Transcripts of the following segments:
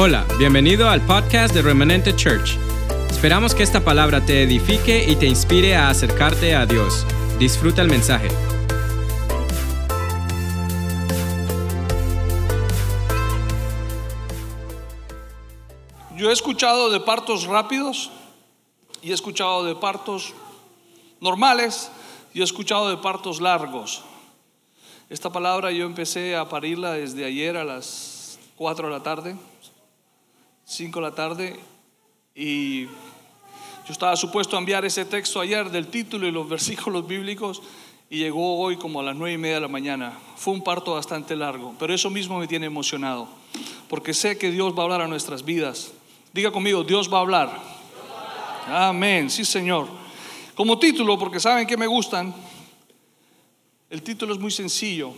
Hola, bienvenido al podcast de Remanente Church. Esperamos que esta palabra te edifique y te inspire a acercarte a Dios. Disfruta el mensaje. Yo he escuchado de partos rápidos y he escuchado de partos normales y he escuchado de partos largos. Esta palabra yo empecé a parirla desde ayer a las 4 de la tarde, 5 de la tarde, y yo estaba supuesto a enviar ese texto ayer del título y los versículos bíblicos y llegó hoy como a las 9 y media de la mañana. Fue un parto bastante largo, pero eso mismo me tiene emocionado, porque sé que Dios va a hablar a nuestras vidas. Diga conmigo, Dios va a hablar. Amén, sí Señor. Como título, porque saben que me gustan, el título es muy sencillo.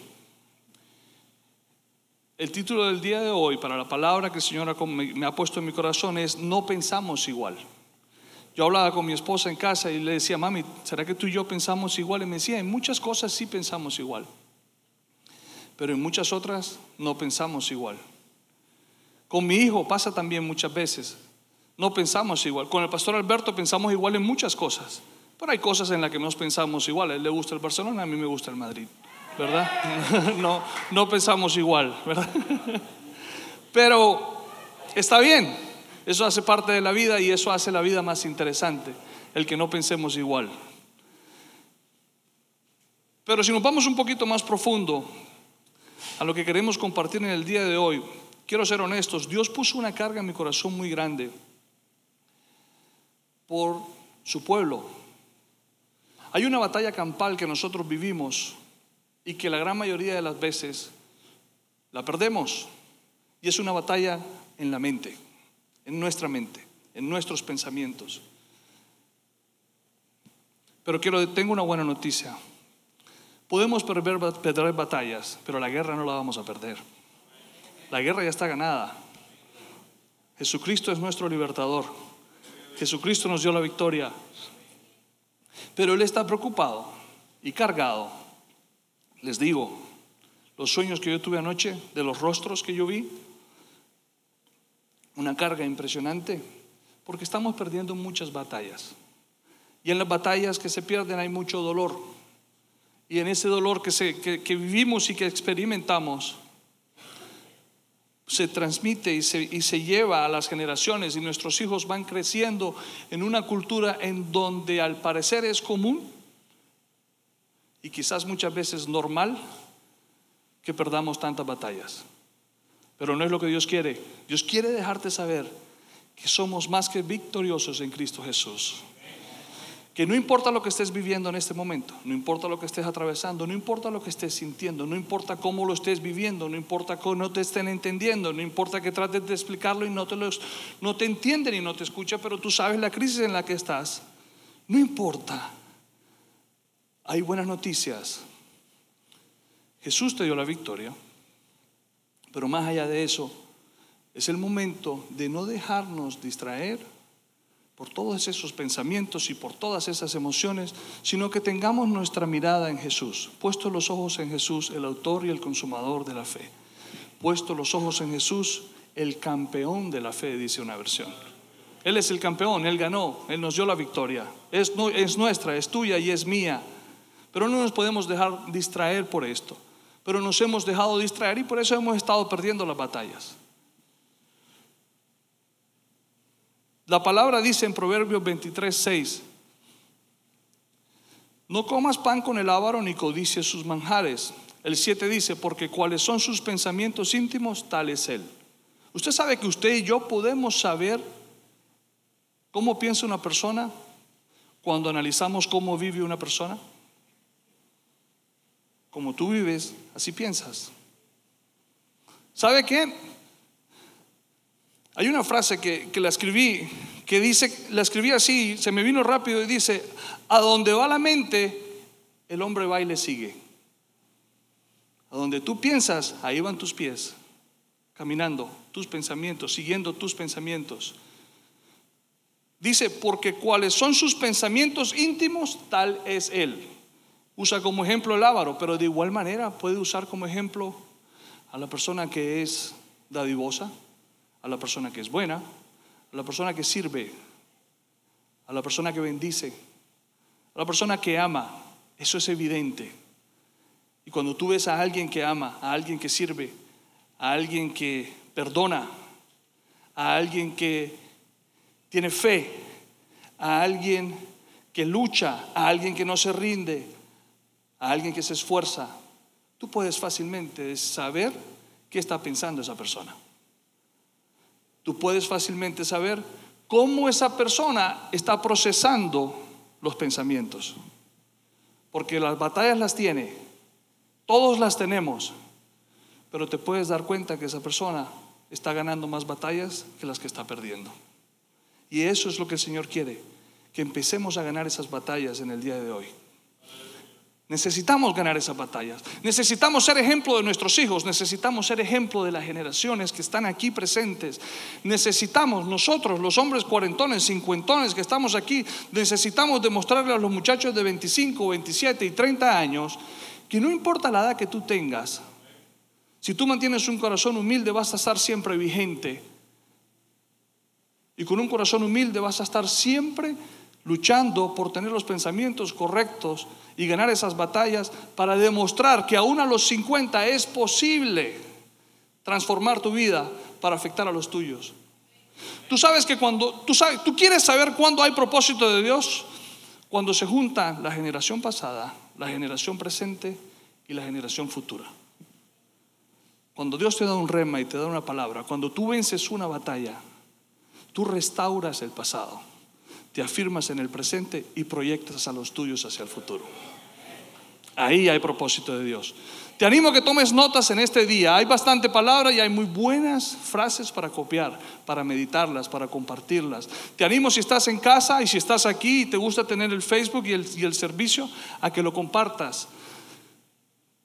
El título del día de hoy, para la palabra que el Señor me ha puesto en mi corazón, es No pensamos igual. Yo hablaba con mi esposa en casa y le decía, mami, ¿será que tú y yo pensamos igual? Y me decía, en muchas cosas sí pensamos igual, pero en muchas otras no pensamos igual. Con mi hijo pasa también muchas veces. No pensamos igual. Con el pastor Alberto pensamos igual en muchas cosas. Pero hay cosas en las que no pensamos igual. A él le gusta el Barcelona, a mí me gusta el Madrid. ¿Verdad? No, no pensamos igual, ¿verdad? Pero está bien. Eso hace parte de la vida y eso hace la vida más interesante. El que no pensemos igual. Pero si nos vamos un poquito más profundo a lo que queremos compartir en el día de hoy, quiero ser honestos, Dios puso una carga en mi corazón muy grande por su pueblo. Hay una batalla campal que nosotros vivimos y que la gran mayoría de las veces la perdemos. Y es una batalla en la mente, en nuestra mente, en nuestros pensamientos. Pero quiero, tengo una buena noticia. Podemos perder, perder batallas, pero la guerra no la vamos a perder. La guerra ya está ganada. Jesucristo es nuestro libertador. Jesucristo nos dio la victoria. Pero Él está preocupado y cargado. Les digo, los sueños que yo tuve anoche, de los rostros que yo vi, una carga impresionante, porque estamos perdiendo muchas batallas. Y en las batallas que se pierden hay mucho dolor. Y en ese dolor que, se, que, vivimos y que experimentamos, se transmite y se, y se, lleva a las generaciones y nuestros hijos van creciendo en una cultura en donde al parecer es común y quizás muchas veces normal que perdamos tantas batallas. Pero no es lo que Dios quiere. Dios quiere dejarte saber que somos más que victoriosos en Cristo Jesús. Que no importa lo que estés viviendo en este momento, no importa lo que estés atravesando, no importa lo que estés sintiendo, no importa cómo lo estés viviendo, no importa cómo no te estén entendiendo, no importa que trates de explicarlo y no te, los, no te entienden y no te escucha, pero tú sabes la crisis en la que estás. No importa. Hay buenas noticias. Jesús te dio la victoria, pero más allá de eso, es el momento de no dejarnos distraer por todos esos pensamientos y por todas esas emociones, sino que tengamos nuestra mirada en Jesús, puesto los ojos en Jesús, el autor y el consumador de la fe, puesto los ojos en Jesús, el campeón de la fe, dice una versión. Él es el campeón, Él ganó, Él nos dio la victoria, es, es nuestra, es tuya y es mía, pero no nos podemos dejar distraer por esto, pero nos hemos dejado distraer y por eso hemos estado perdiendo las batallas. La palabra dice en Proverbios 23, 6, no comas pan con el avaro ni codicies sus manjares. El 7 dice, porque cuáles son sus pensamientos íntimos, tal es él. Usted sabe que usted y yo podemos saber cómo piensa una persona cuando analizamos cómo vive una persona. Como tú vives, así piensas. ¿Sabe qué? Hay una frase que, la escribí, que dice, la escribí así, se me vino rápido y dice, a donde va la mente, el hombre va y le sigue. A donde tú piensas, ahí van tus pies, caminando, tus pensamientos, siguiendo tus pensamientos. Dice, porque cuáles son sus pensamientos íntimos, tal es él. Usa como ejemplo el ávaro, pero de igual manera puede usar como ejemplo a la persona que es dadivosa, a la persona que es buena, a la persona que sirve, a la persona que bendice, a la persona que ama. Eso es evidente. Y cuando tú ves a alguien que ama, a alguien que sirve, a alguien que perdona, a alguien que tiene fe, a alguien que lucha, a alguien que no se rinde, a alguien que se esfuerza, tú puedes fácilmente saber qué está pensando esa persona. Tú puedes fácilmente saber cómo esa persona está procesando los pensamientos. Porque las batallas las tiene, todos las tenemos, pero te puedes dar cuenta que esa persona está ganando más batallas que las que está perdiendo. Y eso es lo que el Señor quiere, que empecemos a ganar esas batallas en el día de hoy. Necesitamos ganar esas batallas. Necesitamos ser ejemplo de nuestros hijos. Necesitamos ser ejemplo de las generaciones que están aquí presentes. Necesitamos nosotros, los hombres cuarentones, cincuentones que estamos aquí, necesitamos demostrarle a los muchachos de 25, 27 y 30 años que no importa la edad que tú tengas, si tú mantienes un corazón humilde vas a estar siempre vigente. Y con un corazón humilde vas a estar siempre luchando por tener los pensamientos correctos y ganar esas batallas para demostrar que aún a los 50 es posible transformar tu vida para afectar a los tuyos. Tú sabes que cuando tú sabes, tú quieres saber cuándo hay propósito de Dios, cuando se junta la generación pasada, la generación presente y la generación futura. Cuando Dios te da un rema y te da una palabra, cuando tú vences una batalla, tú restauras el pasado afirmas en el presente y proyectas a los tuyos hacia el futuro. Ahí hay propósito de Dios. Te animo a que tomes notas en este día. Hay bastante palabra y hay muy buenas frases para copiar, para meditarlas, para compartirlas. Te animo si estás en casa y si estás aquí y te gusta tener el Facebook y el, y el servicio, a que lo compartas.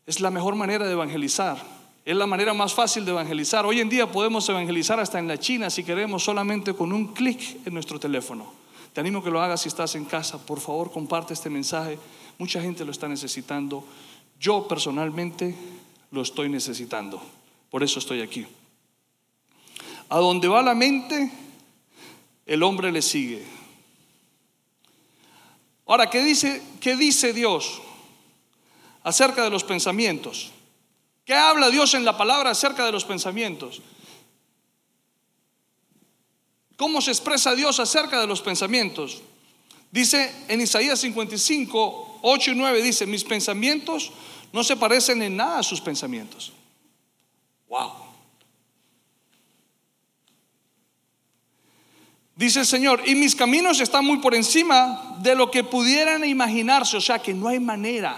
Es la mejor manera de evangelizar. Es la manera más fácil de evangelizar. Hoy en día podemos evangelizar hasta en la China si queremos solamente con un clic en nuestro teléfono. Te animo a que lo hagas si estás en casa. Por favor, comparte este mensaje. Mucha gente lo está necesitando. Yo personalmente lo estoy necesitando. Por eso estoy aquí. A donde va la mente, el hombre le sigue. Ahora, ¿qué dice, qué dice Dios acerca de los pensamientos? ¿Qué habla Dios en la palabra acerca de los pensamientos? ¿Cómo se expresa Dios acerca de los pensamientos? Dice en Isaías 55, 8 y 9, dice, mis pensamientos no se parecen en nada a sus pensamientos. Wow. Dice el Señor, y mis caminos están muy por encima de lo que pudieran imaginarse, o sea que no hay manera,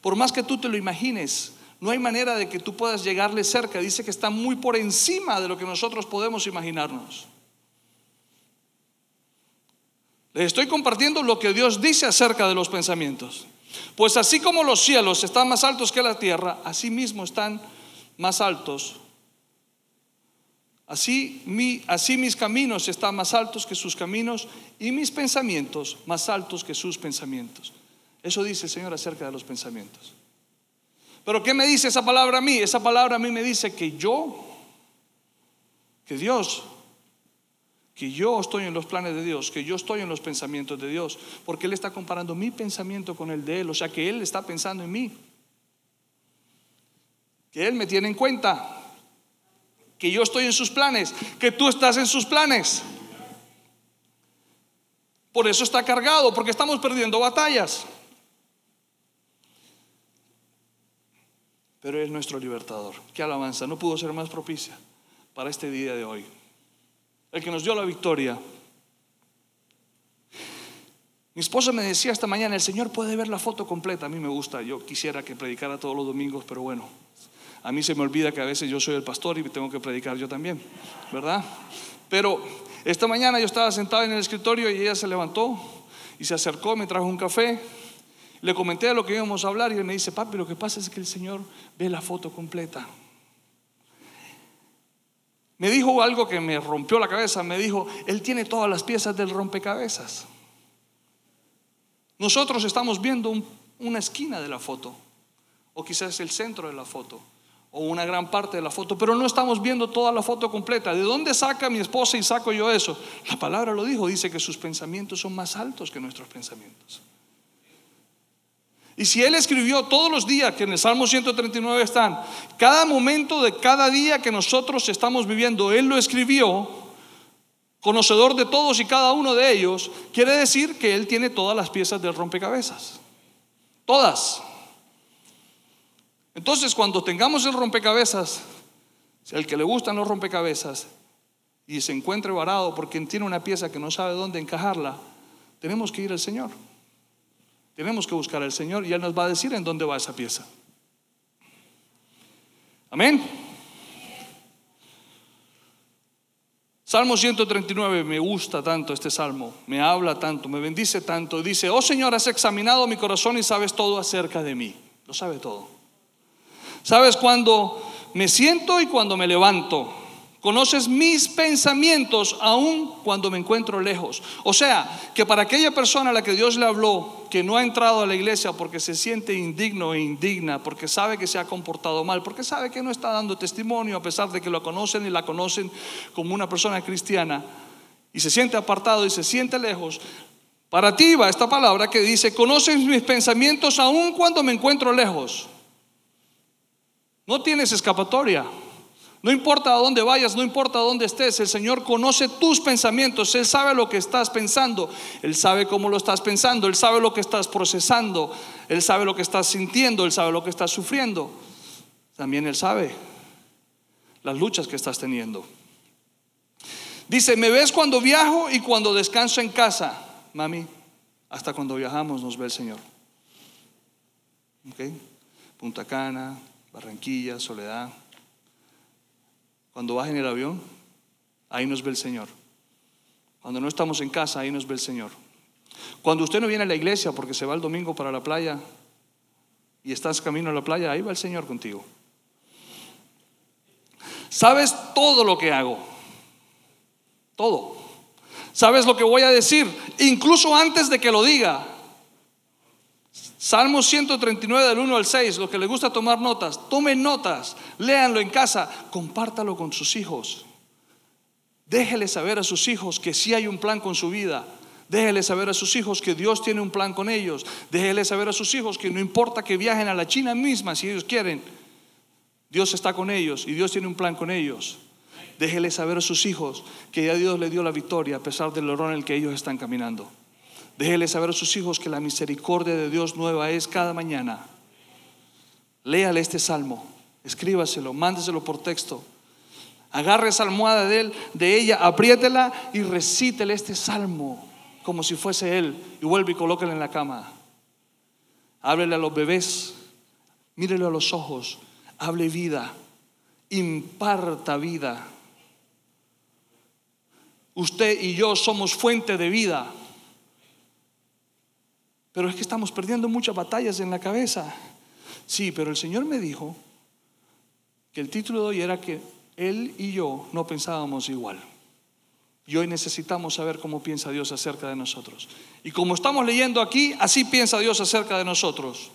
por más que tú te lo imagines, no hay manera de que tú puedas llegarle cerca. Dice que está muy por encima de lo que nosotros podemos imaginarnos. Les estoy compartiendo lo que Dios dice acerca de los pensamientos. Pues así como los cielos están más altos que la tierra, así mismo están más altos. Así, mi, así mis caminos están más altos que sus caminos y mis pensamientos más altos que sus pensamientos. Eso dice el Señor acerca de los pensamientos. Pero ¿qué me dice esa palabra a mí? Esa palabra a mí me dice que yo, que Dios que yo estoy en los planes de Dios, que yo estoy en los pensamientos de Dios, porque Él está comparando mi pensamiento con el de Él, o sea que Él está pensando en mí, que Él me tiene en cuenta, que yo estoy en sus planes, que tú estás en sus planes. Por eso está cargado, porque estamos perdiendo batallas. Pero es nuestro libertador. Qué alabanza, no pudo ser más propicia para este día de hoy el que nos dio la victoria. Mi esposa me decía esta mañana, el Señor puede ver la foto completa. A mí me gusta, yo quisiera que predicara todos los domingos, pero bueno, a mí se me olvida que a veces yo soy el pastor y tengo que predicar yo también, ¿verdad? Pero esta mañana yo estaba sentado en el escritorio y ella se levantó y se acercó, me trajo un café. Le comenté de lo que íbamos a hablar y él me dice, papi, lo que pasa es que el Señor ve la foto completa me dijo algo que me rompió la cabeza. Me dijo, Él tiene todas las piezas del rompecabezas. Nosotros estamos viendo una esquina de la foto, o quizás el centro de la foto, o una gran parte de la foto, pero no estamos viendo toda la foto completa. ¿De dónde saca mi esposa y saco yo eso? La palabra lo dijo, dice que sus pensamientos son más altos que nuestros pensamientos. Y si Él escribió todos los días que en el Salmo 139 están, cada momento de cada día que nosotros estamos viviendo, Él lo escribió, conocedor de todos y cada uno de ellos, quiere decir que Él tiene todas las piezas del rompecabezas. Todas. Entonces, cuando tengamos el rompecabezas, el que le gustan los rompecabezas y se encuentre varado porque tiene una pieza que no sabe dónde encajarla, tenemos que ir al Señor. Tenemos que buscar al Señor y Él nos va a decir en dónde va esa pieza. Amén. Salmo 139, me gusta tanto este salmo, me habla tanto, me bendice tanto. Dice, oh Señor, has examinado mi corazón y sabes todo acerca de mí. Lo sabe todo. Sabes cuando me siento y cuando me levanto. Conoces mis pensamientos aun cuando me encuentro lejos. O sea, que para aquella persona a la que Dios le habló, que no ha entrado a la iglesia porque se siente indigno e indigna, porque sabe que se ha comportado mal, porque sabe que no está dando testimonio a pesar de que lo conocen y la conocen como una persona cristiana, y se siente apartado y se siente lejos, para ti va esta palabra que dice, conoces mis pensamientos aun cuando me encuentro lejos. No tienes escapatoria. No importa a dónde vayas, no importa a dónde estés, el Señor conoce tus pensamientos, Él sabe lo que estás pensando, Él sabe cómo lo estás pensando, Él sabe lo que estás procesando, Él sabe lo que estás sintiendo, Él sabe lo que estás sufriendo. También Él sabe las luchas que estás teniendo. Dice, me ves cuando viajo y cuando descanso en casa. Mami, hasta cuando viajamos nos ve el Señor. Punta Cana, Barranquilla, Soledad. Cuando vas en el avión, ahí nos ve el Señor. Cuando no estamos en casa, ahí nos ve el Señor. Cuando usted no viene a la iglesia porque se va el domingo para la playa y estás camino a la playa, ahí va el Señor contigo. Sabes todo lo que hago. Todo. Sabes lo que voy a decir, incluso antes de que lo diga. Salmo 139 del 1 al 6, lo que le gusta tomar notas, tomen notas, léanlo en casa, compártalo con sus hijos. Déjele saber a sus hijos que sí hay un plan con su vida. Déjele saber a sus hijos que Dios tiene un plan con ellos. Déjele saber a sus hijos que no importa que viajen a la China misma si ellos quieren. Dios está con ellos y Dios tiene un plan con ellos. Déjele saber a sus hijos que ya Dios le dio la victoria a pesar del horror en el que ellos están caminando. Déjele saber a sus hijos que la misericordia de Dios nueva es cada mañana. Léale este salmo, escríbaselo, mándeselo por texto. Agarre esa almohada de, él, de ella, apriétela y recítele este salmo como si fuese él y vuelve y colóquela en la cama. Háblele a los bebés, mírele a los ojos, hable vida, imparta vida. Usted y yo somos fuente de vida. Pero es que estamos perdiendo muchas batallas en la cabeza. Sí, pero el Señor me dijo que el título de hoy era que Él y yo no pensábamos igual. Y hoy necesitamos saber cómo piensa Dios acerca de nosotros. Y como estamos leyendo aquí, así piensa Dios acerca de nosotros.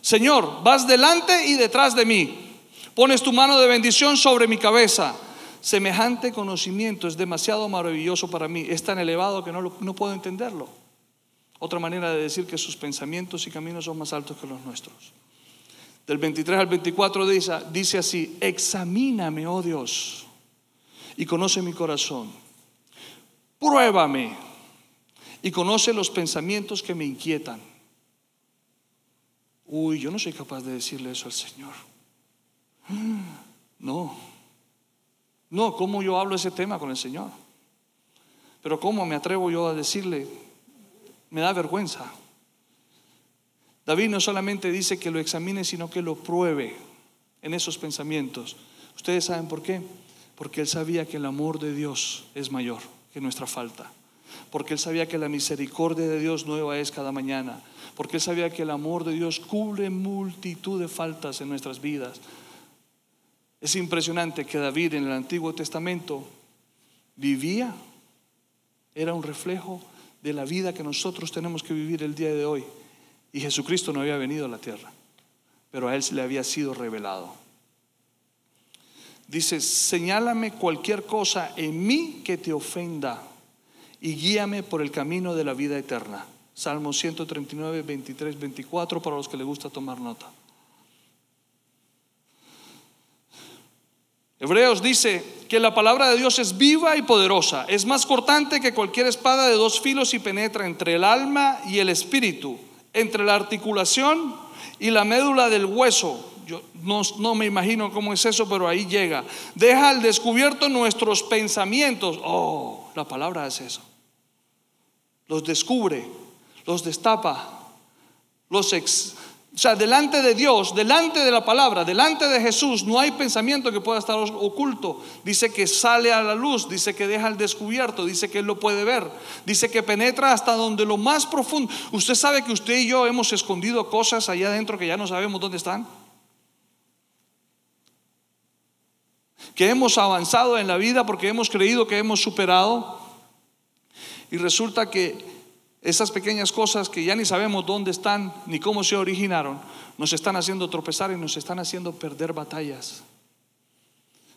Señor, vas delante y detrás de mí. Pones tu mano de bendición sobre mi cabeza. Semejante conocimiento es demasiado maravilloso para mí. Es tan elevado que no, no puedo entenderlo. Otra manera de decir que sus pensamientos y caminos son más altos que los nuestros. Del 23 al 24 dice, dice así, examíname, oh Dios, y conoce mi corazón. Pruébame y conoce los pensamientos que me inquietan. Uy, yo no soy capaz de decirle eso al Señor. No, no, ¿cómo yo hablo ese tema con el Señor? Pero ¿cómo me atrevo yo a decirle me da vergüenza. David no solamente dice que lo examine, sino que lo pruebe en esos pensamientos. ¿Ustedes saben por qué? Porque él sabía que el amor de Dios es mayor que nuestra falta. Porque él sabía que la misericordia de Dios nueva es cada mañana. Porque él sabía que el amor de Dios cubre multitud de faltas en nuestras vidas. Es impresionante que David en el Antiguo Testamento vivía, era un reflejo de la vida que nosotros tenemos que vivir el día de hoy. Y Jesucristo no había venido a la tierra, pero a Él le había sido revelado. Dice, señálame cualquier cosa en mí que te ofenda y guíame por el camino de la vida eterna. Salmo 139, 23, 24 para los que les gusta tomar nota. Hebreos dice que la palabra de Dios es viva y poderosa, es más cortante que cualquier espada de dos filos y penetra entre el alma y el espíritu, entre la articulación y la médula del hueso. Yo no, me imagino cómo es eso, pero ahí llega. Deja al descubierto nuestros pensamientos. Oh, la palabra es eso. Los descubre, los destapa, los ex, o sea, delante de Dios, delante de la palabra, delante de Jesús, no hay pensamiento que pueda estar oculto. Dice que sale a la luz, dice que deja al descubierto, dice que Él lo puede ver, dice que penetra hasta donde lo más profundo. Usted sabe que usted y yo hemos escondido cosas allá adentro que ya no sabemos dónde están. Que hemos avanzado en la vida porque hemos creído que hemos superado. Y resulta que esas pequeñas cosas que ya ni sabemos dónde están ni cómo se originaron, nos están haciendo tropezar y nos están haciendo perder batallas.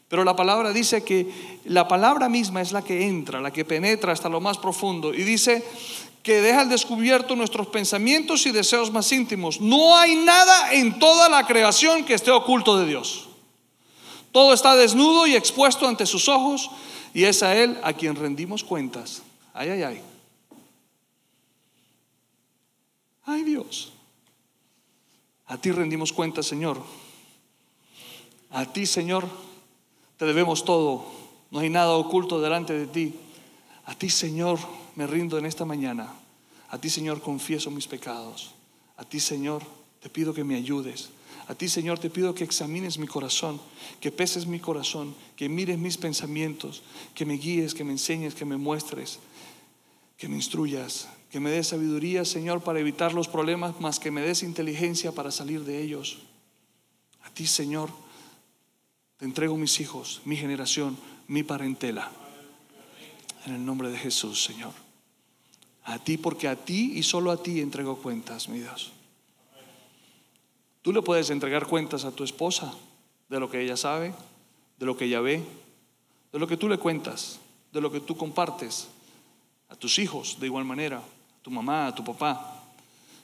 Pero la palabra dice que la palabra misma es la que entra, la que penetra hasta lo más profundo. Y dice que deja al descubierto nuestros pensamientos y deseos más íntimos. No hay nada en toda la creación que esté oculto de Dios. Todo está desnudo y expuesto ante sus ojos y es a Él a quien rendimos cuentas. Ay, ay, ay. Ay Dios, a ti rendimos cuenta, Señor. A ti, Señor, te debemos todo. No hay nada oculto delante de ti. A ti, Señor, me rindo en esta mañana. A ti, Señor, confieso mis pecados. A ti, Señor, te pido que me ayudes. A ti, Señor, te pido que examines mi corazón, que peses mi corazón, que mires mis pensamientos, que me guíes, que me enseñes, que me muestres, que me instruyas, que me des sabiduría, Señor, para evitar los problemas, más que me des inteligencia para salir de ellos. A ti, Señor, te entrego mis hijos, mi generación, mi parentela. En el nombre de Jesús, Señor. A ti, porque a ti y solo a ti entrego cuentas, mi Dios. Tú le puedes entregar cuentas a tu esposa de lo que ella sabe, de lo que ella ve, de lo que tú le cuentas, de lo que tú compartes, a tus hijos de igual manera tu mamá, tu papá.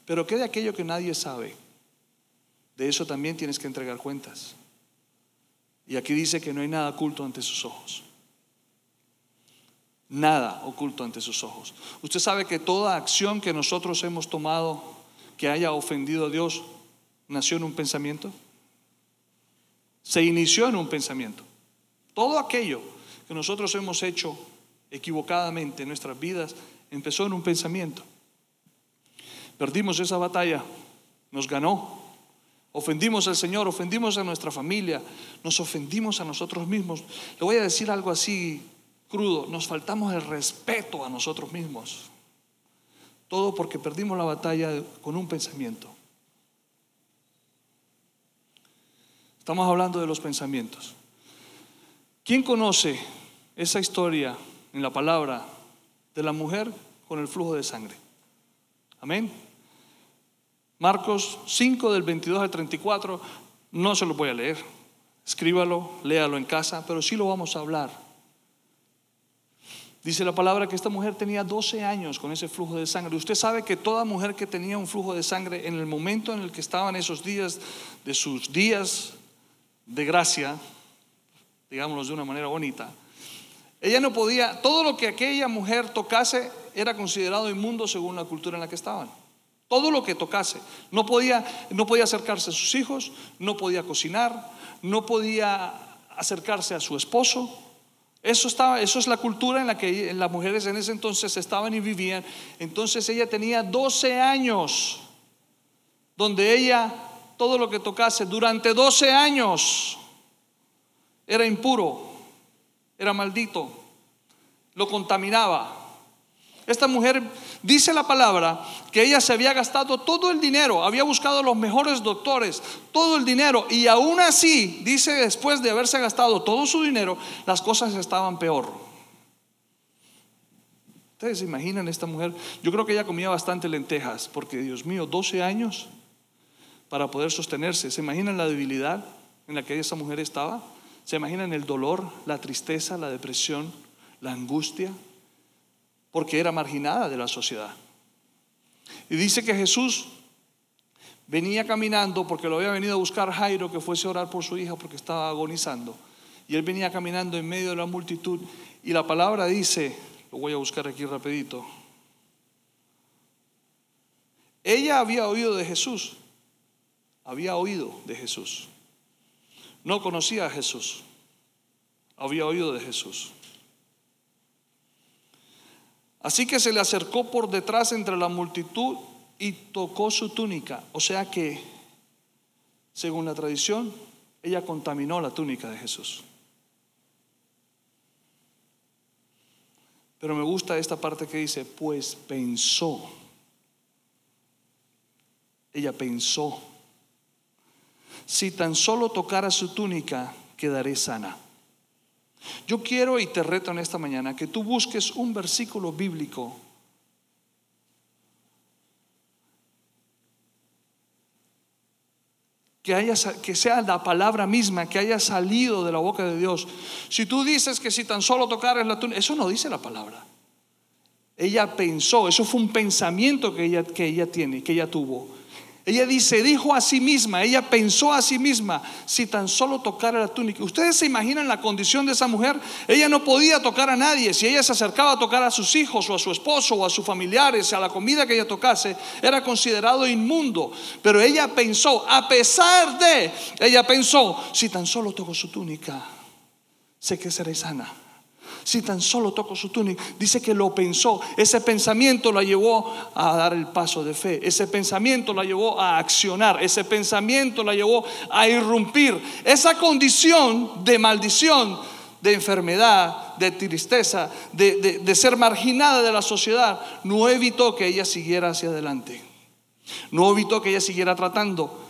Pero ¿qué de aquello que nadie sabe? De eso también tienes que entregar cuentas. Y aquí dice que no hay nada oculto ante sus ojos. Nada oculto ante sus ojos. Usted sabe que toda acción que nosotros hemos tomado que haya ofendido a Dios nació en un pensamiento. Se inició en un pensamiento. Todo aquello que nosotros hemos hecho equivocadamente en nuestras vidas empezó en un pensamiento. Perdimos esa batalla, nos ganó. Ofendimos al Señor, ofendimos a nuestra familia, nos ofendimos a nosotros mismos. Le voy a decir algo así crudo, nos faltamos el respeto a nosotros mismos. Todo porque perdimos la batalla con un pensamiento. Estamos hablando de los pensamientos. ¿Quién conoce esa historia en la palabra de la mujer con el flujo de sangre? Amén. Marcos 5 del 22 al 34, no se lo voy a leer. Escríbalo, léalo en casa, pero sí lo vamos a hablar. Dice la palabra que esta mujer tenía 12 años con ese flujo de sangre. Usted sabe que toda mujer que tenía un flujo de sangre en el momento en el que estaban esos días de sus días de gracia, digámoslo de una manera bonita, ella no podía, todo lo que aquella mujer tocase era considerado inmundo según la cultura en la que estaban. Todo lo que tocase. No podía, no podía acercarse a sus hijos, no podía cocinar, no podía acercarse a su esposo. Eso, estaba, eso es la cultura en la que las mujeres en ese entonces estaban y vivían. Entonces ella tenía 12 años, donde ella, todo lo que tocase, durante 12 años, era impuro era maldito, lo contaminaba. Esta mujer dice la palabra que ella se había gastado todo el dinero, había buscado los mejores doctores, todo el dinero, y aún así, dice después de haberse gastado todo su dinero, las cosas estaban peor. Ustedes se imaginan esta mujer, yo creo que ella comía bastante lentejas, porque Dios mío, 12 años para poder sostenerse. ¿Se imaginan la debilidad en la que esa mujer estaba? ¿Se imaginan el dolor, la tristeza, la depresión, la angustia? Porque era marginada de la sociedad. Y dice que Jesús venía caminando porque lo había venido a buscar Jairo que fuese a orar por su hija porque estaba agonizando. Y él venía caminando en medio de la multitud y la palabra dice, lo voy a buscar aquí rapidito. Ella había oído de Jesús, había oído de Jesús. No conocía a Jesús, había oído de Jesús. Así que se le acercó por detrás entre la multitud y tocó su túnica. O sea que, según la tradición, ella contaminó la túnica de Jesús. Pero me gusta esta parte que dice, pues pensó. Ella pensó, si tan solo tocara su túnica, quedaré sana. Yo quiero y te reto en esta mañana que tú busques un versículo bíblico que, haya, que sea la palabra misma que haya salido de la boca de Dios. Si tú dices que si tan solo tocaras la túnica, eso no dice la palabra. Ella pensó, eso fue un pensamiento que ella, que ella tiene, que ella tuvo. Ella dice, dijo a sí misma, ella pensó a sí misma, si tan solo tocara la túnica. Ustedes se imaginan la condición de esa mujer. Ella no podía tocar a nadie. Si ella se acercaba a tocar a sus hijos o a su esposo o a sus familiares, a la comida que ella tocase, era considerado inmundo. Pero ella pensó, a pesar de, ella pensó, si tan solo toco su túnica, sé que seré sana si tan solo toco su túnica. Dice que lo pensó. Ese pensamiento la llevó a dar el paso de fe. Ese pensamiento la llevó a accionar. Ese pensamiento la llevó a irrumpir. Esa condición de maldición, de enfermedad, de tristeza, de, de ser marginada de la sociedad, no evitó que ella siguiera hacia adelante. No evitó que ella siguiera tratando.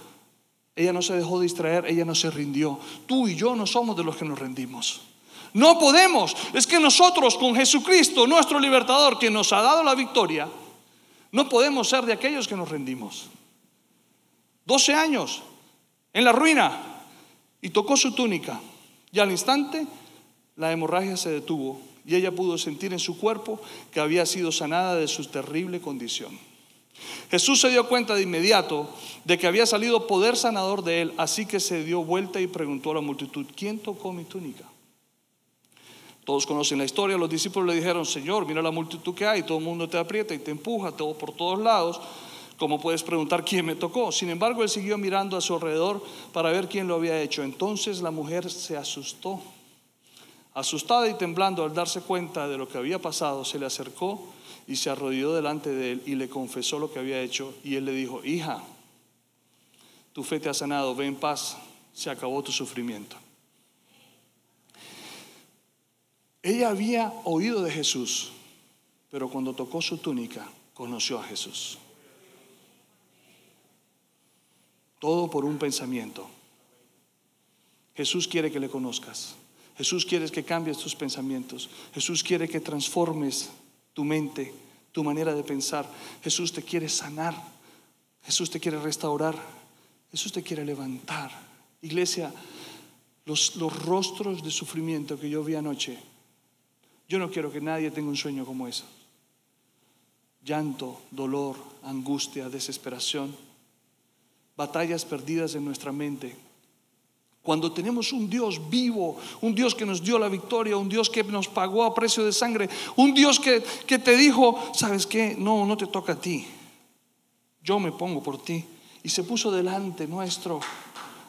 Ella no se dejó distraer, ella no se rindió. Tú y yo no somos de los que nos rendimos. No podemos. Es que nosotros con Jesucristo, nuestro libertador, que nos ha dado la victoria, no podemos ser de aquellos que nos rendimos. 12 años en la ruina y tocó su túnica y al instante la hemorragia se detuvo y ella pudo sentir en su cuerpo que había sido sanada de su terrible condición. Jesús se dio cuenta de inmediato de que había salido poder sanador de él, así que se dio vuelta y preguntó a la multitud, ¿quién tocó mi túnica? Todos conocen la historia, los discípulos le dijeron, Señor, mira la multitud que hay, todo el mundo te aprieta y te empuja todo por todos lados. ¿Cómo puedes preguntar quién me tocó? Sin embargo, él siguió mirando a su alrededor para ver quién lo había hecho. Entonces la mujer se asustó. Asustada y temblando al darse cuenta de lo que había pasado, se le acercó y se arrodilló delante de él y le confesó lo que había hecho. Y él le dijo, hija, tu fe te ha sanado, ve en paz, se acabó tu sufrimiento. Ella había oído de Jesús, pero cuando tocó su túnica, conoció a Jesús. Todo por un pensamiento. Jesús quiere que le conozcas. Jesús quiere que cambies tus pensamientos. Jesús quiere que transformes tu mente, tu manera de pensar. Jesús te quiere sanar. Jesús te quiere restaurar. Jesús te quiere levantar. Iglesia, los, los rostros de sufrimiento que yo vi anoche yo no quiero que nadie tenga un sueño como eso. Llanto, dolor, angustia, desesperación, batallas perdidas en nuestra mente. Cuando tenemos un Dios vivo, un Dios que nos dio la victoria, un Dios que nos pagó a precio de sangre, un Dios que, que te dijo, ¿sabes qué? No, no te toca a ti. Yo me pongo por ti. Y se puso delante nuestro.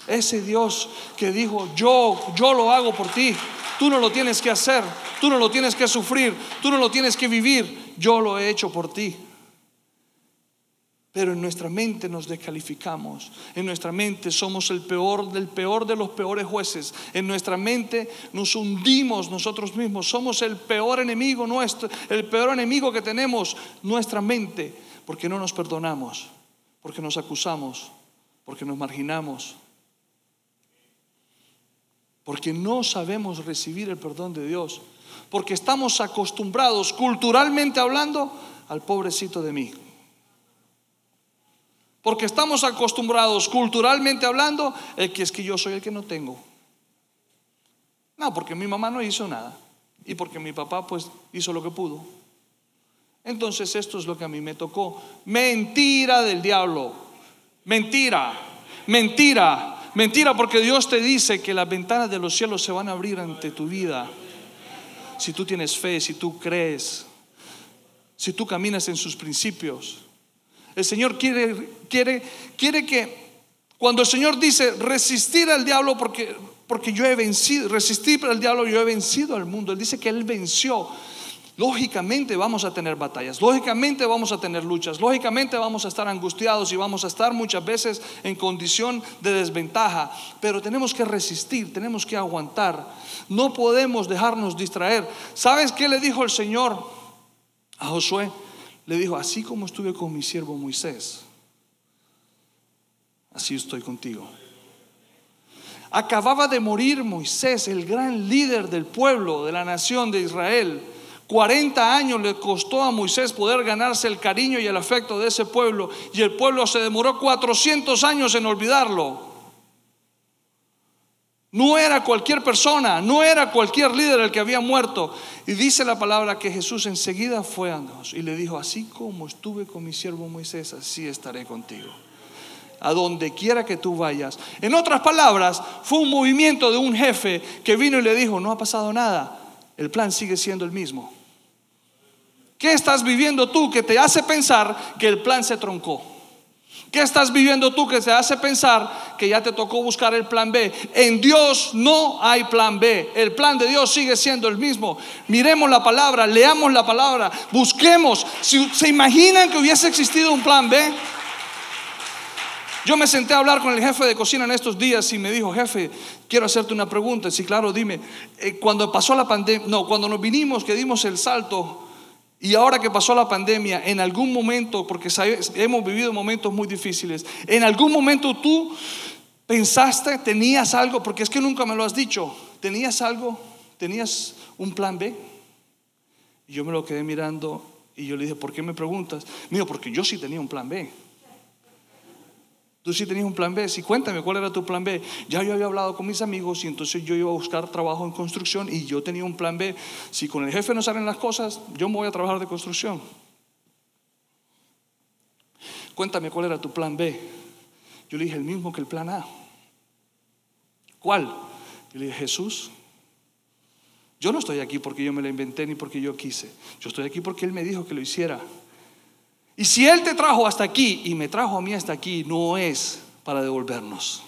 Ese Dios que dijo, yo, yo lo hago por ti. Tú no lo tienes que hacer, tú no lo tienes que sufrir, tú no lo tienes que vivir, yo lo he hecho por ti. Pero en nuestra mente nos descalificamos, en nuestra mente somos el peor del peor de los peores jueces, en nuestra mente nos hundimos nosotros mismos, somos el peor enemigo nuestro, el peor enemigo que tenemos, nuestra mente, porque no nos perdonamos, porque nos acusamos, porque nos marginamos, porque no sabemos recibir el perdón de Dios, porque estamos acostumbrados, culturalmente hablando, al pobrecito de mí. Porque estamos acostumbrados, culturalmente hablando, el que es que yo soy el que no tengo. No, porque mi mamá no hizo nada y porque mi papá pues hizo lo que pudo. Entonces esto es lo que a mí me tocó. Mentira del diablo. Mentira. Mentira. Mentira porque Dios te dice que las ventanas de los cielos se van a abrir ante tu vida. Si tú tienes fe, si tú crees, si tú caminas en sus principios. El Señor quiere, quiere, quiere que cuando el Señor dice resistir al diablo porque, porque yo he vencido, resistir al diablo, yo he vencido al mundo. Él dice que Él venció. Lógicamente vamos a tener batallas, lógicamente vamos a tener luchas, lógicamente vamos a estar angustiados y vamos a estar muchas veces en condición de desventaja, pero tenemos que resistir, tenemos que aguantar, no podemos dejarnos distraer. ¿Sabes qué le dijo el Señor a Josué? Le dijo, así como estuve con mi siervo Moisés, así estoy contigo. Acababa de morir Moisés, el gran líder del pueblo, de la nación de Israel 40 años le costó a Moisés poder ganarse el cariño y el afecto de ese pueblo y el pueblo se demoró 400 años en olvidarlo. No era cualquier persona, no era cualquier líder el que había muerto. Y dice la palabra que Jesús enseguida fue a Dios y le dijo, así como estuve con mi siervo Moisés, así estaré contigo. A donde quiera que tú vayas. En otras palabras, fue un movimiento de un jefe que vino y le dijo, no ha pasado nada, el plan sigue siendo el mismo. ¿Qué estás viviendo tú que te hace pensar que el plan se troncó? ¿Qué estás viviendo tú que te hace pensar que ya te tocó buscar el plan B? En Dios no hay plan B. El plan de Dios sigue siendo el mismo. Miremos la palabra, leamos la palabra, busquemos. Si se imaginan que hubiese existido un plan B, yo me senté a hablar con el jefe de cocina en estos días y me dijo, jefe, quiero hacerte una pregunta. Sí, claro, dime, eh, cuando pasó la pandemia, no, cuando nos vinimos, que dimos el salto y ahora que pasó la pandemia, en algún momento, porque hemos vivido momentos muy difíciles, en algún momento tú pensaste, tenías algo, porque es que nunca me lo has dicho, tenías algo, tenías un plan B. Y yo me lo quedé mirando y yo le dije, ¿por qué me preguntas? Mío, porque yo sí tenía un plan B. Tú sí tenías un plan B. Sí, cuéntame cuál era tu plan B. Ya yo había hablado con mis amigos y entonces yo iba a buscar trabajo en construcción y yo tenía un plan B. Si con el jefe no salen las cosas, yo me voy a trabajar de construcción. Cuéntame cuál era tu plan B. Yo le dije el mismo que el plan A. ¿Cuál? Yo le dije Jesús. Yo no estoy aquí porque yo me lo inventé ni porque yo quise. Yo estoy aquí porque Él me dijo que lo hiciera. Y si Él te trajo hasta aquí y me trajo a mí hasta aquí, no es para devolvernos.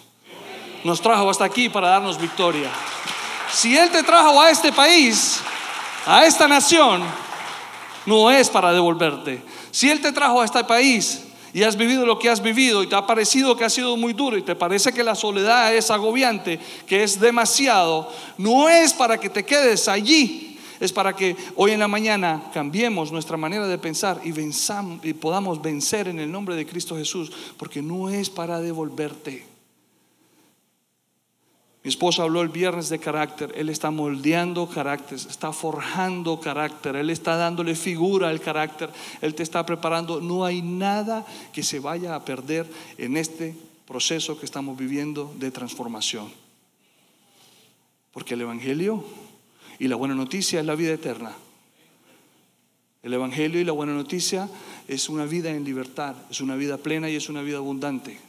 Nos trajo hasta aquí para darnos victoria. Si Él te trajo a este país, a esta nación, no es para devolverte. Si Él te trajo a este país y has vivido lo que has vivido y te ha parecido que ha sido muy duro y te parece que la soledad es agobiante, que es demasiado, no es para que te quedes allí es para que hoy en la mañana cambiemos nuestra manera de pensar y, podamos vencer en el nombre de Cristo Jesús, porque no es para devolverte. Mi esposa habló el viernes de carácter, Él está moldeando carácter, está forjando carácter, Él está dándole figura al carácter, Él te está preparando. No hay nada que se vaya a perder en este proceso que estamos viviendo de transformación. Porque el Evangelio y la buena noticia es la vida eterna. El Evangelio y la buena noticia es una vida en libertad, es una vida plena y es una vida abundante.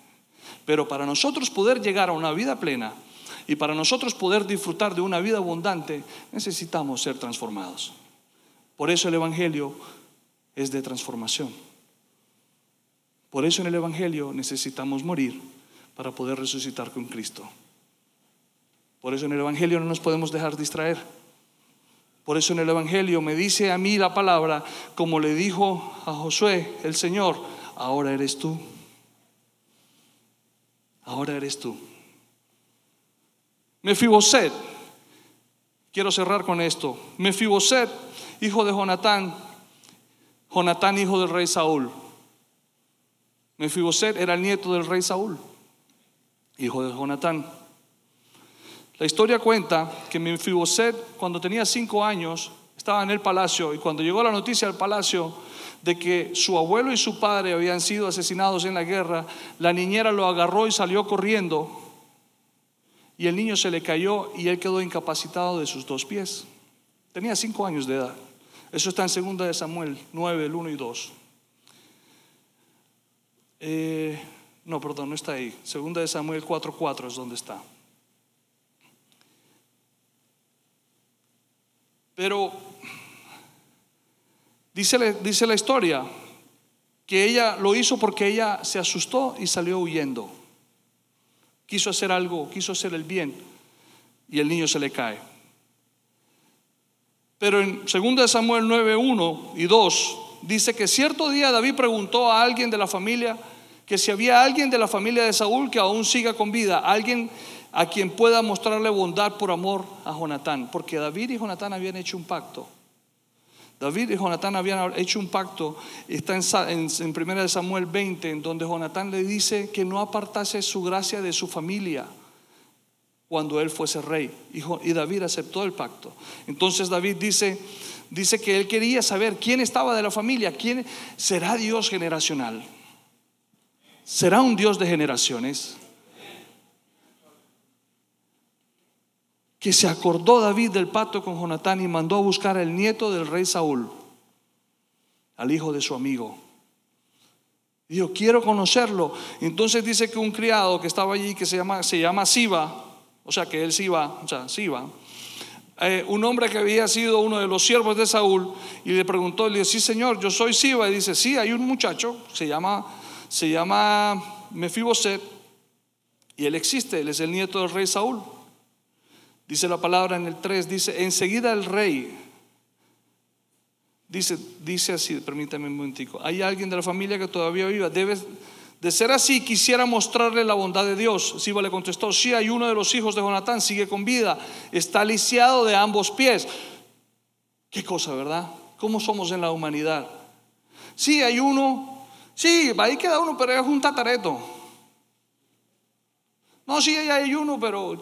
Pero para nosotros poder llegar a una vida plena y para nosotros poder disfrutar de una vida abundante, necesitamos ser transformados. Por eso el Evangelio es de transformación. Por eso en el Evangelio necesitamos morir para poder resucitar con Cristo. Por eso en el Evangelio no nos podemos dejar distraer. Por eso en el Evangelio me dice a mí la palabra, como le dijo a Josué el Señor, ahora eres tú. Ahora eres tú. Mefiboset, quiero cerrar con esto. Mefiboset, hijo de Jonatán, Jonatán, hijo del rey Saúl. Mefiboset era el nieto del rey Saúl, hijo de Jonatán. La historia cuenta que Mefiboset, cuando tenía cinco años, estaba en el palacio y cuando llegó la noticia al palacio de que su abuelo y su padre habían sido asesinados en la guerra, la niñera lo agarró y salió corriendo y el niño se le cayó y él quedó incapacitado de sus dos pies. Tenía cinco años de edad. Eso está en 2 de Samuel 9, el 1 y 2. Eh, no, perdón, no está ahí. 2 de Samuel 4, 4 es donde está. Pero dice, la historia que ella lo hizo porque ella se asustó y salió huyendo. Quiso hacer algo, quiso hacer el bien y el niño se le cae. Pero en 2 Samuel 9, 1 y 2 dice que cierto día David preguntó a alguien de la familia que si había alguien de la familia de Saúl que aún siga con vida, alguien a quien pueda mostrarle bondad por amor a Jonatán, porque David y Jonatán habían hecho un pacto. David y Jonatán habían hecho un pacto, está en, en, 1 Samuel 20, en donde Jonatán le dice que no apartase su gracia de su familia cuando él fuese rey. Y, David aceptó el pacto. Entonces David dice, dice que él quería saber quién estaba de la familia, quién será Dios generacional. ¿Será un Dios de generaciones? Que se acordó David del pacto con Jonatán y mandó a buscar al nieto del rey Saúl, al hijo de su amigo. Dijo, quiero conocerlo. Entonces dice que un criado que estaba allí, que se llama, se llama Siba, o sea que él Siba, o sea, eh, un hombre que había sido uno de los siervos de Saúl, y le preguntó, le dice, sí señor, yo soy Siba, y dice, sí, hay un muchacho, se llama, se llama Mefiboset, y él existe, él es el nieto del rey Saúl. Dice la palabra en el 3, dice, enseguida el rey, dice, dice así, permítame un momentico, hay alguien de la familia que todavía viva, debe, de ser así, quisiera mostrarle la bondad de Dios. Siba le contestó, sí, hay uno de los hijos de Jonatán, sigue con vida, está lisiado de ambos pies. Qué cosa, ¿verdad? ¿Cómo somos en la humanidad? Sí, hay uno, sí, ahí queda uno, pero es un tatareto. No, sí, hay uno, pero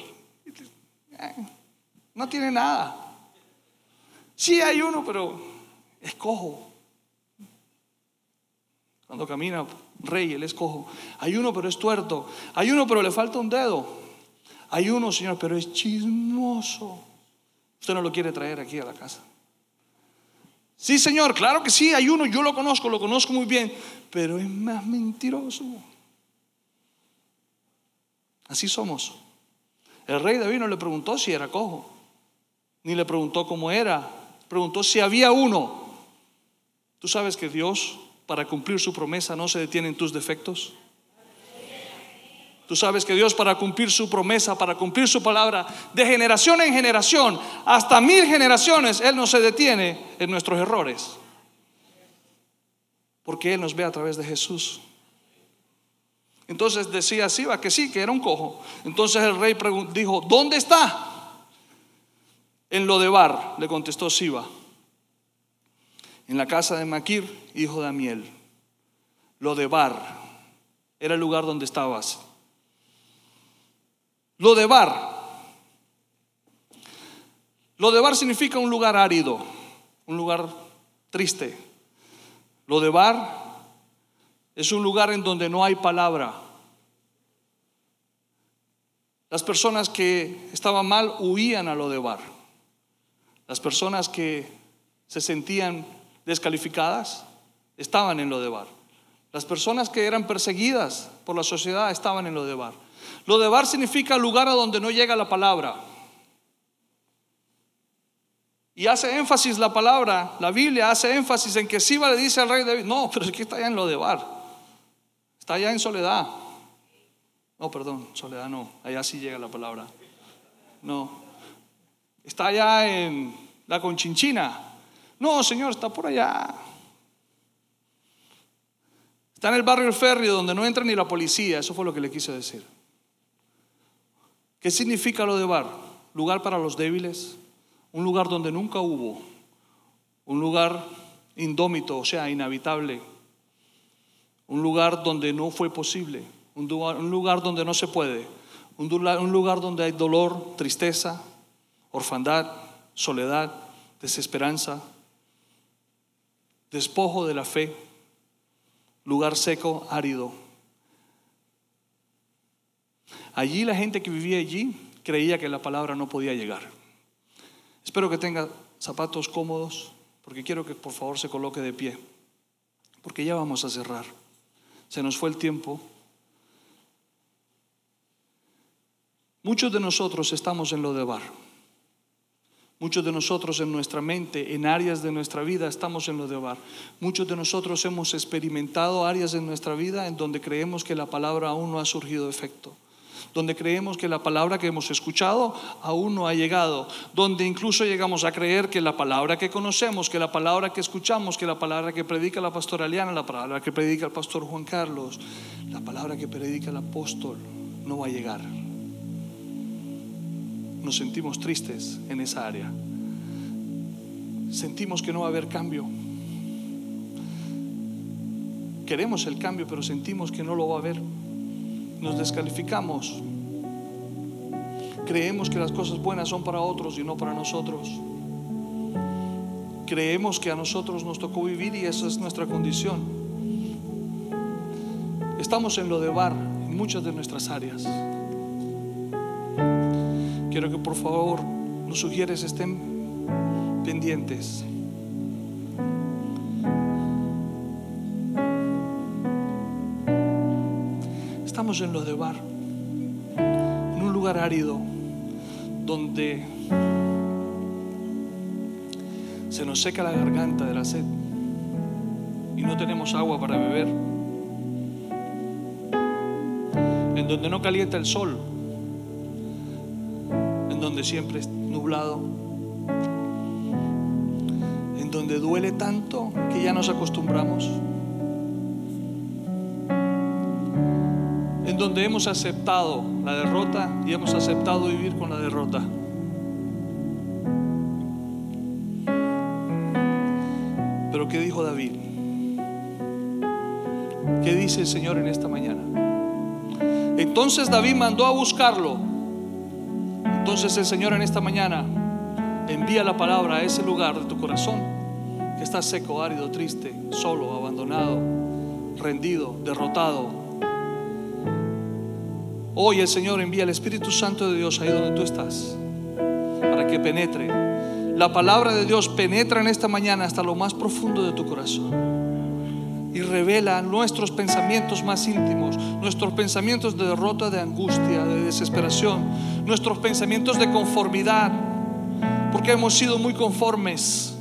no tiene nada. Sí hay uno, pero es cojo. Cuando camina rey, él es cojo. Hay uno, pero es tuerto. Hay uno, pero le falta un dedo. Hay uno, Señor, pero es chismoso. Usted no lo quiere traer aquí a la casa. Sí, Señor, claro que sí, hay uno, yo lo conozco, lo conozco muy bien, pero es más mentiroso. Así somos. El rey David no le preguntó si era cojo, ni le preguntó cómo era, preguntó si había uno. ¿Tú sabes que Dios, para cumplir su promesa, no se detiene en tus defectos? Tú sabes que Dios para cumplir su promesa, para cumplir su palabra, de generación en generación, hasta mil generaciones, Él no se detiene en nuestros errores. Porque Él nos ve a través de Jesús. Entonces decía Siba que sí, que era un cojo. Entonces el rey dijo, ¿dónde está? En Lodebar, le contestó Siba. En la casa de Maquir, hijo de Amiel. Lodebar era el lugar donde estabas. Lodebar. Lodebar significa un lugar árido, un lugar triste. Lodebar es un lugar en donde no hay palabra. Las personas que estaban mal huían a lo de bar. Las personas que se sentían descalificadas estaban en lo de bar. Las personas que eran perseguidas por la sociedad estaban en lo de bar. Lo de bar significa lugar a donde no llega la palabra. Y hace énfasis la palabra, la Biblia hace énfasis en que Siba le dice al rey David, no, pero es que está allá en lo de bar. Está allá en soledad. No, perdón, soledad no. Allá sí llega la palabra. No. Está allá en la conchinchina. No, Señor, está por allá. Está en el barrio El Ferry donde no entra ni la policía. Eso fue lo que le quise decir. ¿Qué significa lo de bar? Lugar para los débiles. Un lugar donde nunca hubo. Un lugar indómito, o sea, inhabitable un lugar donde no fue posible, un lugar, donde no se puede, un lugar donde hay dolor, tristeza, orfandad, soledad, desesperanza, despojo de la fe, lugar seco, árido. Allí la gente que vivía allí creía que la palabra no podía llegar. Espero que tenga zapatos cómodos, porque quiero que por favor se coloque de pie, porque ya vamos a cerrar. Se nos fue el tiempo. Muchos de nosotros estamos en lo de bar. Muchos de nosotros en nuestra mente, en áreas de nuestra vida, estamos en lo de bar. Muchos de nosotros hemos experimentado áreas en nuestra vida en donde creemos que la palabra aún no ha surgido efecto donde creemos que la palabra que hemos escuchado aún no ha llegado, donde incluso llegamos a creer que la palabra que conocemos, que la palabra que escuchamos, que la palabra que predica la pastora Aliana, la palabra que predica el pastor Juan Carlos, la palabra que predica el apóstol, no va a llegar. Nos sentimos tristes en esa área. Sentimos que no va a haber cambio. Queremos el cambio, pero sentimos que no lo va a haber nos descalificamos. Creemos que las cosas buenas son para otros y no para nosotros. Creemos que a nosotros nos tocó vivir y esa es nuestra condición. Estamos en lo de bar en muchas de nuestras áreas. Quiero que por favor los sugieres estén pendientes. En lo de bar, en un lugar árido, donde se nos seca la garganta de la sed y no tenemos agua para beber, en donde no calienta el sol, en donde siempre es nublado, en donde duele tanto que ya nos acostumbramos. Donde hemos aceptado la derrota y hemos aceptado vivir con la derrota. Pero ¿qué dijo David? ¿Qué dice el Señor en esta mañana? Entonces David mandó a buscarlo. Entonces el Señor en esta mañana envía la palabra a ese lugar de tu corazón que está seco, árido, triste, solo, abandonado, rendido, derrotado, Hoy el Señor envía el Espíritu Santo de Dios ahí donde tú estás, para que penetre. La palabra de Dios penetra en esta mañana hasta lo más profundo de tu corazón y revela nuestros pensamientos más íntimos, nuestros pensamientos de derrota, de angustia, de desesperación, nuestros pensamientos de conformidad, porque hemos sido muy conformes.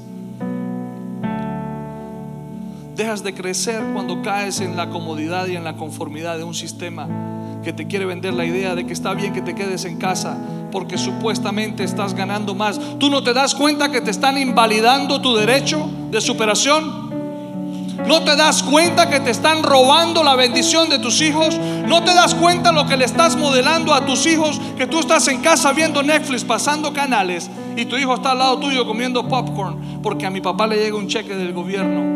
Dejas de crecer cuando caes en la comodidad y en la conformidad de un sistema que te quiere vender la idea de que está bien que te quedes en casa porque supuestamente estás ganando más. ¿Tú no te das cuenta que te están invalidando tu derecho de superación? ¿No te das cuenta que te están robando la bendición de tus hijos? ¿No te das cuenta lo que le estás modelando a tus hijos? Que tú estás en casa viendo Netflix, pasando canales y tu hijo está al lado tuyo comiendo popcorn porque a mi papá le llega un cheque del gobierno.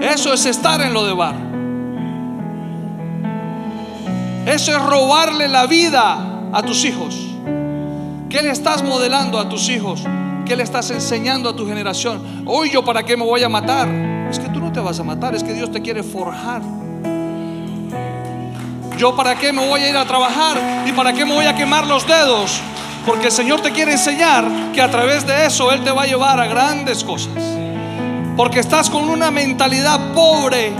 Eso es estar en lo de bar. Eso es robarle la vida a tus hijos. ¿Qué le estás modelando a tus hijos? ¿Qué le estás enseñando a tu generación? Hoy yo para qué me voy a matar. Es que tú no te vas a matar, es que Dios te quiere forjar. Yo para qué me voy a ir a trabajar y para qué me voy a quemar los dedos. Porque el Señor te quiere enseñar que a través de eso Él te va a llevar a grandes cosas. Porque estás con una mentalidad pobre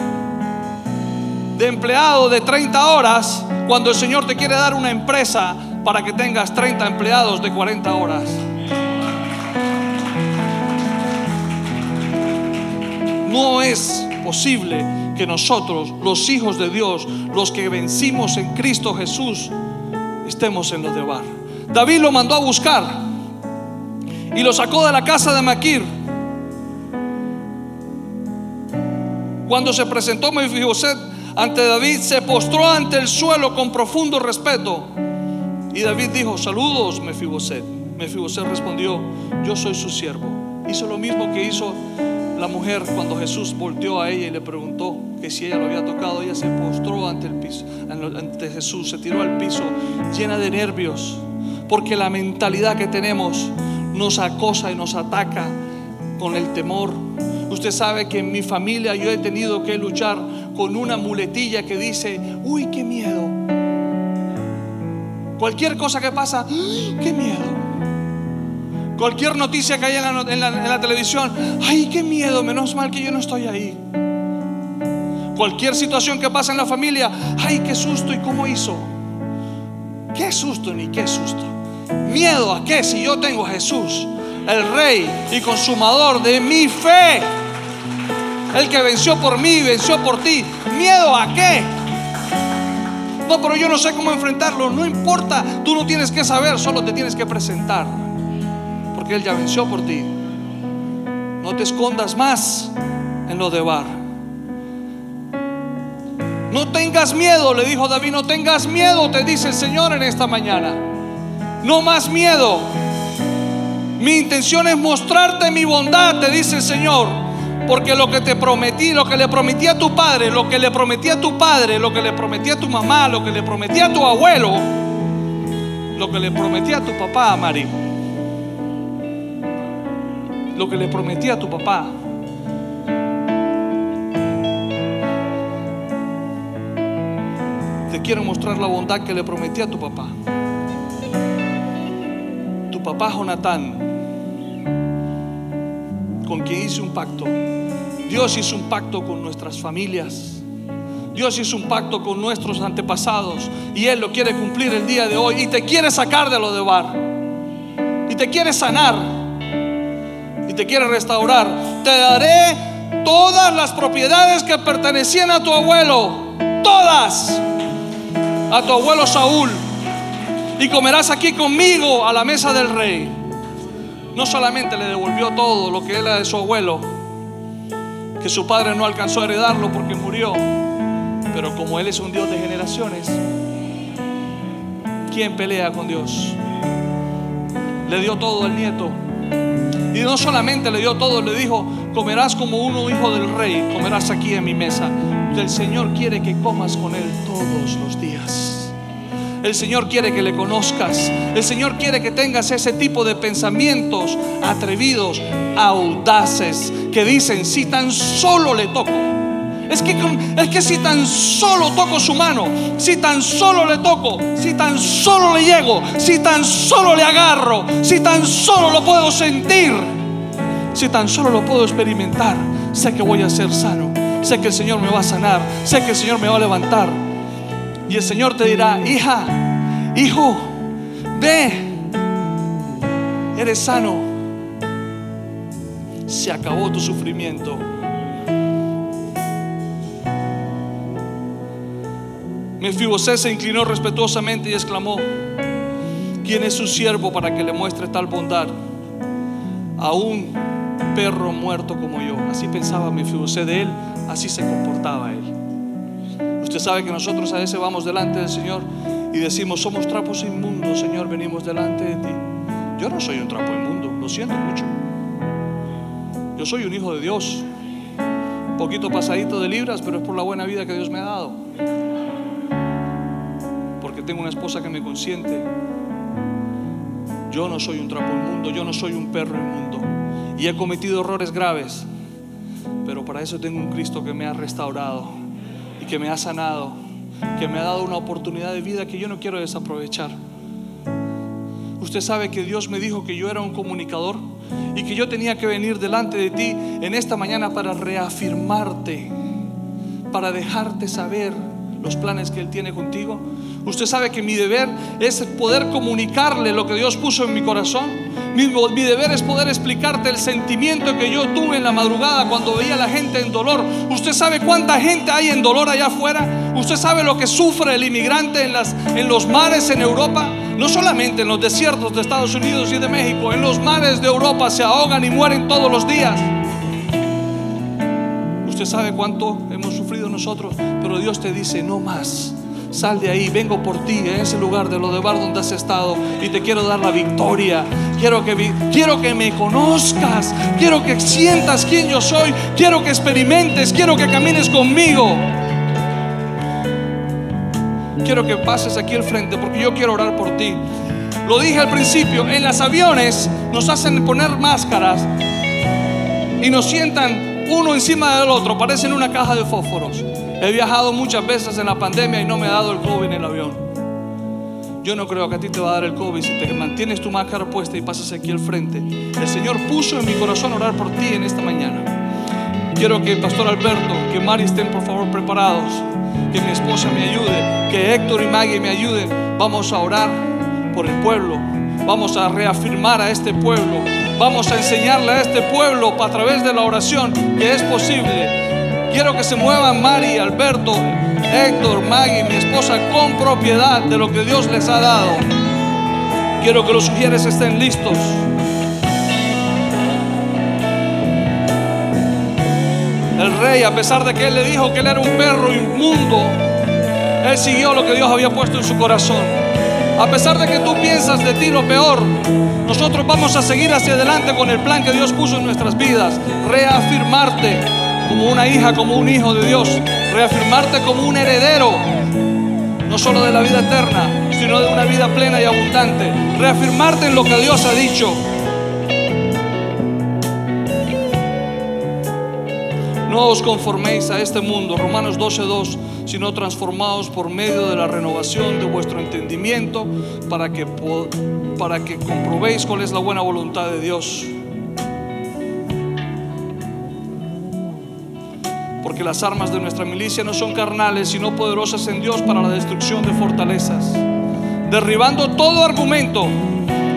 de empleado de 30 horas cuando el Señor te quiere dar una empresa para que tengas 30 empleados de 40 horas. No es posible que nosotros, los hijos de Dios, los que vencimos en Cristo Jesús, estemos en los de bar. David lo mandó a buscar y lo sacó de la casa de Maquir. Cuando se presentó Mefiboset ante David, se postró ante el suelo con profundo respeto. Y David dijo, saludos, Mefiboset. Mefiboset respondió, yo soy su siervo. Hizo lo mismo que hizo la mujer cuando Jesús volteó a ella y le preguntó que si ella lo había tocado. Ella se postró ante el piso, ante Jesús, se tiró al piso, llena de nervios, porque la mentalidad que tenemos nos acosa y nos ataca con el temor. Usted sabe que en mi familia yo he tenido que luchar con una muletilla que dice, uy, qué miedo. Cualquier cosa que pasa, ¡ay, qué miedo. Cualquier noticia que haya en la, en la- televisión, ay, qué miedo, menos mal que yo no estoy ahí. Cualquier situación que pasa en la familia, ay, qué susto y cómo hizo. Qué susto ni qué susto. Miedo a qué si yo tengo a Jesús, el rey y consumador de mi fe. El que venció por mí, venció por ti. ¿Miedo a qué? No, pero yo no sé cómo enfrentarlo. No importa, tú no tienes que saber, solo te tienes que presentar. Porque Él ya venció por ti. No te escondas más en lo de Bar. No tengas miedo, le dijo David, no tengas miedo, te dice el Señor en esta mañana. No más miedo. Mi intención es mostrarte mi bondad, te dice el Señor. Porque lo que te prometí, lo que le prometí a tu padre, lo que le prometí a tu padre, lo que le prometí a tu mamá, lo que le prometí a tu abuelo, lo que le prometí a tu papá, Mari, lo que le prometí a tu papá, te quiero mostrar la bondad que le prometí a tu papá. Tu papá Jonatán, con quien hice un pacto. Dios hizo un pacto con nuestras familias. Dios hizo un pacto con nuestros antepasados. Y Él lo quiere cumplir el día de hoy. Y te quiere sacar de lo de bar. Y te quiere sanar. Y te quiere restaurar. Te daré todas las propiedades que pertenecían a tu abuelo, todas, a tu abuelo Saúl. Y comerás aquí conmigo a la mesa del rey. No solamente le devolvió todo lo que era de su abuelo, que su padre no alcanzó a heredarlo porque murió, pero como él es un Dios de generaciones, ¿quién pelea con Dios? Le dio todo al nieto. Y no solamente le dio todo, le dijo, comerás como uno hijo del rey, comerás aquí en mi mesa. El Señor quiere que comas con Él todos los días. El Señor quiere que le conozcas. El Señor quiere que tengas ese tipo de pensamientos atrevidos, audaces, que dicen, si tan solo le toco. Es que, es que si tan solo toco su mano, si tan solo le toco, si tan solo le llego, si tan solo le agarro, si tan solo lo puedo sentir, si tan solo lo puedo experimentar, sé que voy a ser sano, sé que el Señor me va a sanar, sé que el Señor me va a levantar. Y el Señor te dirá, hija, hijo, ve, eres sano, se acabó tu sufrimiento. Mefibosé se inclinó respetuosamente y exclamó: ¿Quién es su siervo para que le muestre tal bondad? A un perro muerto como yo. Así pensaba Mefibosé de él, así se comportaba él. Usted sabe que nosotros a veces vamos delante del Señor y decimos: Somos trapos inmundos, Señor, venimos delante de ti. Yo no soy un trapo inmundo, lo siento mucho. Yo soy un hijo de Dios. Un poquito pasadito de libras, pero es por la buena vida que Dios me ha dado porque tengo una esposa que me consiente. Yo no soy un trapo inmundo, yo no soy un perro inmundo. Y he cometido errores graves, pero para eso tengo un Cristo que me ha restaurado que me ha sanado, que me ha dado una oportunidad de vida que yo no quiero desaprovechar. Usted sabe que Dios me dijo que yo era un comunicador y que yo tenía que venir delante de ti en esta mañana para reafirmarte, para dejarte saber los planes que Él tiene contigo. Usted sabe que mi deber es poder comunicarle lo que Dios puso en mi corazón. Mi, mi deber es poder explicarte el sentimiento que yo tuve en la madrugada cuando veía a la gente en dolor. Usted sabe cuánta gente hay en dolor allá afuera. Usted sabe lo que sufre el inmigrante en, las, en los mares en Europa. No solamente en los desiertos de Estados Unidos y de México, en los mares de Europa se ahogan y mueren todos los días. Usted sabe cuánto hemos pero Dios te dice, no más. Sal de ahí, vengo por ti, en ese lugar de lo de bar donde has estado y te quiero dar la victoria. Quiero que, quiero que me conozcas, quiero que sientas quién yo soy, quiero que experimentes, quiero que camines conmigo. Quiero que pases aquí al frente porque yo quiero orar por ti. Lo dije al principio, en los aviones nos hacen poner máscaras y nos sientan uno encima del otro, parecen una caja de fósforos. He viajado muchas veces en la pandemia y no me ha dado el COVID en el avión. Yo no creo que a ti te va a dar el COVID si te mantienes tu máscara puesta y pasas aquí al frente. El Señor puso en mi corazón orar por ti en esta mañana. Quiero que Pastor Alberto, que Mari estén por favor preparados, que mi esposa me ayude, que Héctor y Maggie me ayuden. Vamos a orar por el pueblo. Vamos a reafirmar a este pueblo. Vamos a enseñarle a este pueblo a través de la oración que es posible. Quiero que se muevan Mari, Alberto, Héctor, Maggie, mi esposa, con propiedad de lo que Dios les ha dado. Quiero que los sugieres estén listos. El rey, a pesar de que él le dijo que él era un perro inmundo, él siguió lo que Dios había puesto en su corazón. A pesar de que tú piensas de ti lo peor, nosotros vamos a seguir hacia adelante con el plan que Dios puso en nuestras vidas. Reafirmarte como una hija, como un hijo de Dios. Reafirmarte como un heredero, no solo de la vida eterna, sino de una vida plena y abundante. Reafirmarte en lo que Dios ha dicho. No os conforméis a este mundo, Romanos 12:2, sino transformados por medio de la renovación de vuestro entendimiento para que, para que comprobéis cuál es la buena voluntad de Dios. Porque las armas de nuestra milicia no son carnales, sino poderosas en Dios para la destrucción de fortalezas, derribando todo argumento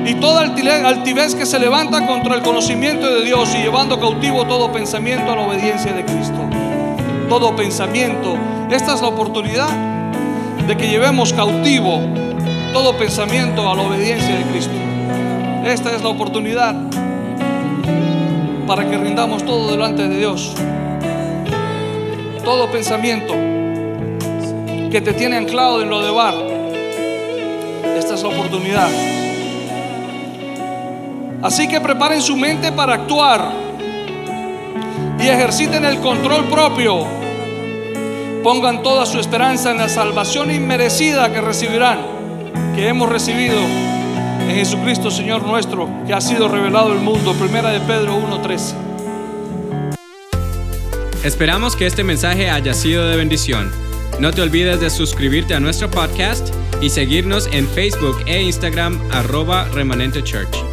y toda altivez que se levanta contra el conocimiento de Dios y llevando cautivo todo pensamiento a la obediencia de Cristo. Todo pensamiento. Esta es la oportunidad de que llevemos cautivo todo pensamiento a la obediencia de Cristo. Esta es la oportunidad para que rindamos todo delante de Dios. Todo pensamiento que te tiene anclado en lo de bar. Esta es la oportunidad. Así que preparen su mente para actuar y ejerciten el control propio. Pongan toda su esperanza en la salvación inmerecida que recibirán, que hemos recibido en Jesucristo Señor nuestro, que ha sido revelado el mundo. Primera de Pedro 1:13. Esperamos que este mensaje haya sido de bendición. No te olvides de suscribirte a nuestro podcast y seguirnos en Facebook e Instagram arroba remanente church.